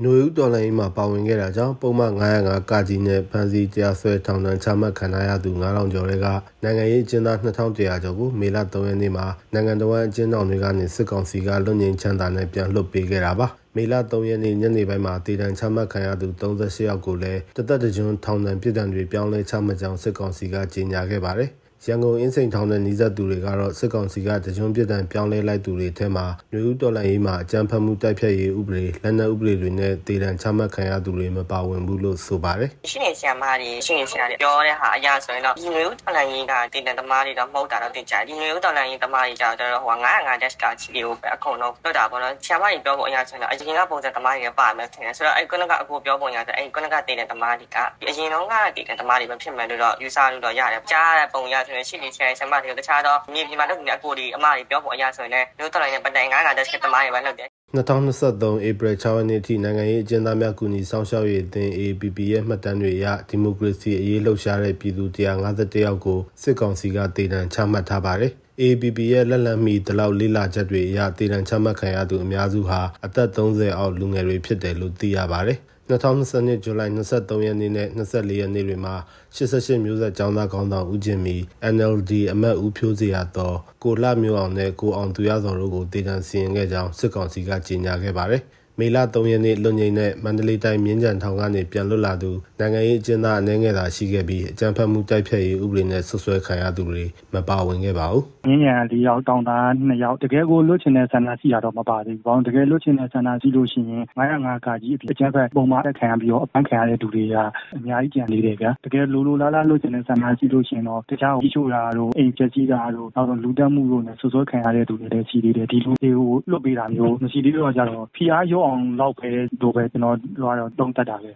။ຫນွေဦးတော်လိုင်းမှာပါဝင်ခဲ့တာကြောင့်ပုံမှန်905ကကြီးနဲ့ဖမ်းဆီးတရားစွဲထောင်ဒဏ်ချမှတ်ခံရသူ9000ကျော်တွေကနိုင်ငံရေးအကျဉ်းသား2100ကျော်ကိုမေလ3ရက်နေ့မှာနိုင်ငံတော်အကျဉ်းထောင်တွေကနေစစ်ကောင်စီကလွတ်ငြိမ်းချမ်းသာနဲ့ပြန်လွှတ်ပေးခဲ့တာပါ။မေလ3ရက်နေ့ညနေပိုင်းမှာတည်တံချမှတ်ခံရသူ38ယောက်ကိုလည်းတသက်တကြွထောင်ဒဏ်ပြည်ဒဏ်တွေပြောင်းလဲချမှတ်ကြောင်းစစ်ကောင်စီကကြေညာခဲ့ပါတယ်။ ရန်ကုန်အင်းစိန်ထောင်နဲ့နီးစပ်သူတွေကတော့စစ်ကောင်စီကတကြွပြစ်ဒဏ်ပြောင်းလဲလိုက်သူတွေထဲမှာမျိုးဦးတော်လှန်ရေးမှာအကြမ်းဖက်မှုတိုက်ဖျက်ရေးဥပဒေလက်နက်ဥပဒေတွေနဲ့တည်တံချမှတ်ခံရသူတွေမပါဝင်ဘူးလို့ဆိုပါတယ်။ရှင်းနေဆရာမတွေရှင်းနေဆရာတွေပြောတဲ့ဟာအရာဆိုရင်တော့ဒီမျိုးဦးတော်လှန်ရေးကတည်တံသမားတွေတော့မဟုတ်တာတော့သိကြတယ်။ဒီမျိုးဦးတော်လှန်ရေးသမားတွေကြတော့ဟို905 dash ကချီတွေကိုပဲအကုန်လုံးလွတ်တာပေါ့နော်။ဆရာမတွေပြောဖို့အရာဆိုရင်တော့အရင်ကပုံစံသမားတွေပါမယ်ထင်တယ်။ဆိုတော့အဲ့ကုနကအကိုပြောပုံရဆိုအဲ့ကုနကတည်တံသမားတွေကအရင်တော့ကတည်တံသမားတွေပဲဖြစ်မယ်လို့တော့ယူဆလို့တော့ရတယ်။ကြားတဲ့ပုံရဆိုရင်ရှင်းနေဆရာမတွေတခြားသောမြေပြင်မှာလုပ်နေတဲ့အကိုတွေအမတွေပြောဖို့အရာဆိုရင်လည်းမျိုးတော်လိုင်းနဲ့ပတ်တိုင်900တက်စစ်တမားတွေပဲလုပ်တယ်2023ဧပြီ6ရက်နေ့ထိနိုင်ငံရေးအကျဉ်းသားများကူညီဆောင်ရှောက်ရေးအသင်း AAPP ရဲ့မှတ်တမ်းတွေအရဒီမိုကရေစီအရေးလှုပ်ရှားတဲ့ပြည်သူ151ယောက်ကိုစစ်ကောင်စီကတေတံချမှတ်ထားပါတယ်။ AAPP ရဲ့လက်လံမီတလောက်လေးလာချက်တွေအရတေတံချမှတ်ခံရသူအများစုဟာအသက်30အောက်လူငယ်တွေဖြစ်တယ်လို့သိရပါတယ်။2020ဇူလိုင်23ရက်နေ့နဲ့24ရက်နေ့တွေမှာ88မျိုးဆက်ចောင်းသားခေါင်းဆောင်ဦးကျင်မီ NLD အမတ်ဦးဖြိုးစရာတော်ကိုလှမျိုးအောင်နဲ့ကိုအောင်သူရစောတို့ကိုတေတံစီရင်ခဲ့ကြောင်းစစ်ကောင်စီကကြေညာခဲ့ပါတယ်။ မေလ3ရက်နေ့လွန်ငိမ့်တဲ့မန္တလေးတိုင်းမြင်းကြံထောင်ကနေပြန်လွတ်လာသူနိုင်ငံရေးအကျဉ်းသားအနေငယ်သာရှိခဲ့ပြီးအကြမ်းဖက်မှုတိုက်ဖျက်ရေးဥပဒေနဲ့ဆွဆွဲခံရသူတွေမပါဝင်ခဲ့ပါဘူး။မြင်းကြံ၄ယောက်တောင်သား2ယောက်တကယ်ကိုလွတ်ချင်တဲ့ဆန္ဒရှိတာတော့မပါသေးဘူး။ဘာလို့တကယ်လွတ်ချင်တဲ့ဆန္ဒရှိလို့ရှိရင်905ကကြီးအကြမ်းဖက်ပုံမှန်ခံရပြီးတော့အပန်းခံရတဲ့သူတွေကအများကြီးကြံနေတယ်ဗျာ။တကယ်လိုလိုလားလားလွတ်ချင်တဲ့ဆန္ဒရှိလို့ရှိရင်တော့တခြားကြီးချိုတာတို့အိမ်ချက်ကြီးတာတို့နောက်တော့လူတက်မှုတို့နဲ့ဆွဆွဲခံရတဲ့သူတွေလည်းရှိသေးတယ်။ဒီလူတွေကိုလွတ်ပေးတာမျိုးမရှိသေးတော့ကြတော့ဖိအားရောအောင်လောက်ပဲလို့ပဲကျွန်တော်တို့ကတော့သုံးသပ်တာပဲ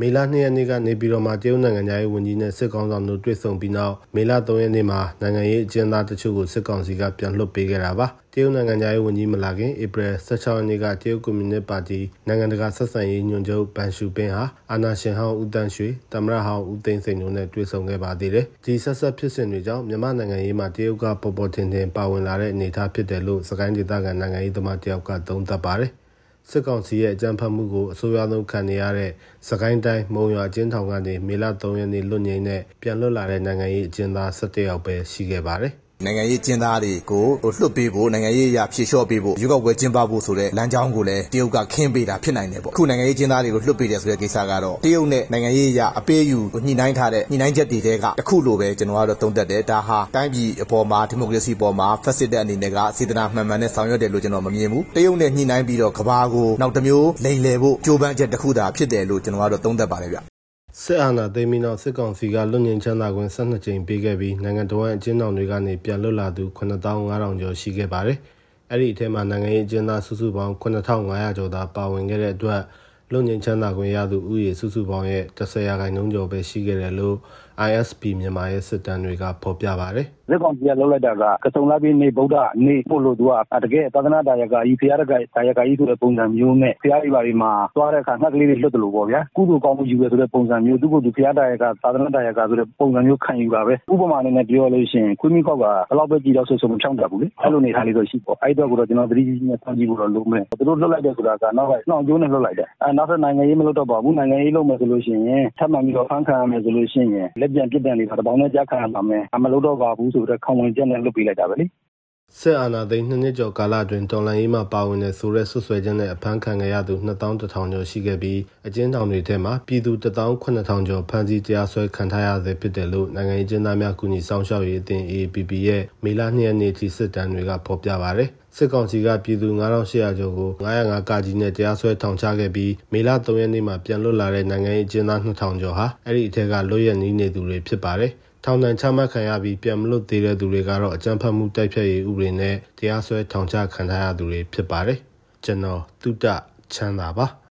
မေလ2ရက်နေ့ကနေပြည်တော်မှာတရုတ်နိုင်ငံသားရေးဝန်ကြီးနဲ့စစ်ကောင်ဆောင်တို့တွေ့ဆုံပြီးနောက်မေလ3ရက်နေ့မှာနိုင်ငံရေးအကျဉ်းသားတချို့ကိုစစ်ကောင်စီကပြန်လွှတ်ပေးခဲ့တာပါတရုတ်နိုင်ငံသားရေးဝန်ကြီးမလာခင်ဧပြီ16ရက်နေ့ကတရုတ်ကွန်မြူနစ်ပါတီနိုင်ငံတကာဆက်ဆံရေးညွှန်ချုပ်ဘန်ရှူပင်းဟာအာနာရှင်ဟောင်းဦးတန်းရွှေတမရဟောင်းဦးသိန်းစိန်တို့နဲ့တွေ့ဆုံခဲ့ပါသေးတယ်ဒီဆက်ဆက်ဖြစ်စဉ်တွေကြောင့်မြန်မာနိုင်ငံရေးမှာတရုတ်ကပေါ်ပေါ်ထင်ထင်ပါဝင်လာတဲ့အနေအထားဖြစ်တယ်လို့စကိုင်းဒေသခံနိုင်ငံရေးသမားတယောက်ကသုံးသပ်ပါတယ် စစ်ကောင်စီရဲ့အကြမ်းဖက်မှုကိုအဆိုးရွားဆုံးခံနေရတဲ့စကိုင်းတိုင်းမုံရွာကျင်းထောင်ကနေမေလ3ရက်နေ့လွတ်ငြိမ်းတဲ့ပြန်လွတ်လာတဲ့နိုင်ငံရေးအကျဉ်းသား17ယောက်ပဲရှိခဲ့ပါတယ်။ နိုင်ငံရေးကျင်းသားတွေကိုလွှတ်ပေးဖို့နိုင်ငံရေးအရာဖြေလျှော့ပေးဖို့ရွေးကောက်ပွဲကျင်းပဖို့ဆိုတဲ့လမ်းကြောင်းကိုလည်းတရုတ်ကခင်းပေးတာဖြစ်နိုင်တယ်ပေါ့အခုနိုင်ငံရေးကျင်းသားတွေကိုလွှတ်ပေးတယ်ဆိုတဲ့ကိစ္စကတော့တရုတ်နဲ့နိုင်ငံရေးအရာအပေးယူညှိနှိုင်းထားတဲ့ညှိနှိုင်းချက်တွေတဲကတခုလိုပဲကျွန်တော်ကတော့သုံးသပ်တယ်ဒါဟာတိုင်းပြည်အပေါ်မှာဒီမိုကရေစီပေါ်မှာဖက်စစ်တဲ့အနေနဲ့ကစေတနာမှန်မှန်နဲ့ဆောင်ရွက်တယ်လို့ကျွန်တော်မမြင်ဘူးတရုတ်နဲ့ညှိနှိုင်းပြီးတော့ကဘာကိုနောက်တစ်မျိုးလိန်လည်ဖို့ကြိုးပမ်းချက်တစ်ခုသာဖြစ်တယ်လို့ကျွန်တော်ကတော့သုံးသပ်ပါတယ်ဗျ စစ်အာဏာသိမ်းပြီးနောက်စစ်ကောင်စီကလွတ်ငြိမ်းချမ်းသာခွင့်12ကြိမ်ပေးခဲ့ပြီးနိုင်ငံတော်အကျဉ်းထောင်တွေကနေပြန်လွတ်လာသူ9500ကျော်ရှိခဲ့ပါတယ်။အဲ့ဒီအထက်မှာနိုင်ငံရေးအကျဉ်းသားစုစုပေါင်း9500ကျော်သာပါဝင်ခဲ့တဲ့အတွက်လွတ်ငြိမ်းချမ်းသာခွင့်ရသူဥယေစုစုပေါင်းရဲ့10ရာခိုင်နှုန်းကျော်ပဲရှိခဲ့တယ်လို့ ISP မြန်မာရဲ့စစ်တမ်းတွေကဖော်ပြပါတယ်။လက်ကောင်ကြီးကလောက်လိုက်တာကကစုံလာပြီးနေဗုဒ္ဓနေပို့လို့သူကတကယ်သာသနာတရားကကြီးဖရာတကတရားကကြီးဆိုတဲ့ပုံစံမျိုးနဲ့ဖရာဒီပါဒီမှာသွားတဲ့အခါငှက်ကလေးတွေလွတ်တယ်လို့ပေါ့ဗျာ။ကုသိုလ်ကောင်းမှုယူရဆိုတဲ့ပုံစံမျိုးသူကသူဖရာတရားကသာသနာတရားကဆိုတဲ့ပုံစံမျိုးခံယူတာပဲ။ဥပမာနဲ့ပြောလို့ရှိရင်ခွေးမိကောက်ကဘလောက်ပဲကြည်တော့ဆိုဆိုမဖြောင်းတတ်ဘူးလေ။အဲ့လိုနေထားလေးတော့ရှိပေါ့။အဲ့တော့ကတော့ကျွန်တော်သတိကြီးနဲ့စောင့်ကြည့်ဖို့တော့လိုမယ်။သူတို့လွတ်လိုက်တဲ့ဆိုတာကနောက်ကနှောင်ကျိုးနဲ့လွတ်လိုက်တယ်။အဲနောက်ထပ်နိုင်ငံရေးမလွတ်တော့ပါဘူး။နိုင်ငံရေးလုပ်မယ်ဆိုလို့ရှိရင်ထပ်မှန်ပြီးတော့ဖမ်းခံရမယ်ဆိုလို့ရှိရင်လက်ပြန်ပြစ်ဒဏ်တွေတပေါင်းနဲ့ကြခံရပါမယ်။မလုပ်တော့ပါဘူးဆိုတဲ့ခံဝန်ချက်နဲ့လွှတ်ပေးလိုက်တာပဲလေ။ စစ်အာဏာသိမ်းနှစ်နှစ်ကျော်ကာလအတွင်းတော်လှန်ရေးမှာပါဝင်တဲ့ဆိုရက်ဆွဆွဲချက်နဲ့အဖမ်းခံခဲ့ရသူ2100ကျော်ရှိခဲ့ပြီးအကျဉ်းထောင်တွေထဲမှာပြည်သူ18000ကျော်ဖမ်းဆီးတရားစွဲခံထားရဆဲဖြစ်တယ်လို့နိုင်ငံရေးကျဉ်းသားများကူညီဆောင်ရှောက်ရေးအသင်း AAPP ရဲ့မေလ2ရက်နေ့ထိစစ်တမ်းတွေကဖော်ပြပါဗျ။စစ်ကောင်စီကပြည်သူ9800ကျော်ကို905ကကြီးနဲ့တရားစွဲထောင်ချခဲ့ပြီးမေလ3ရက်နေ့မှာပြန်လွတ်လာတဲ့နိုင်ငံရေးအကျဉ်းသား2000ကျော်ဟာအဲ့ဒီအထက်ကလွတ်ရနေနေသူတွေဖြစ်ပါတယ်။ ထောင်ဒဏ်ချမှတ်ခံရပြီးပြန်မလွတ်သေးတဲ့သူတွေကတော့အကြမ်းဖက်မှုတိုက်ဖျက်ရေးဥပဒေနဲ့တရားစွဲထောင်ချခံထားရသူတွေဖြစ်ပါတယ်။ကျွန်တော်တုတ္တချမ်းသာပါ။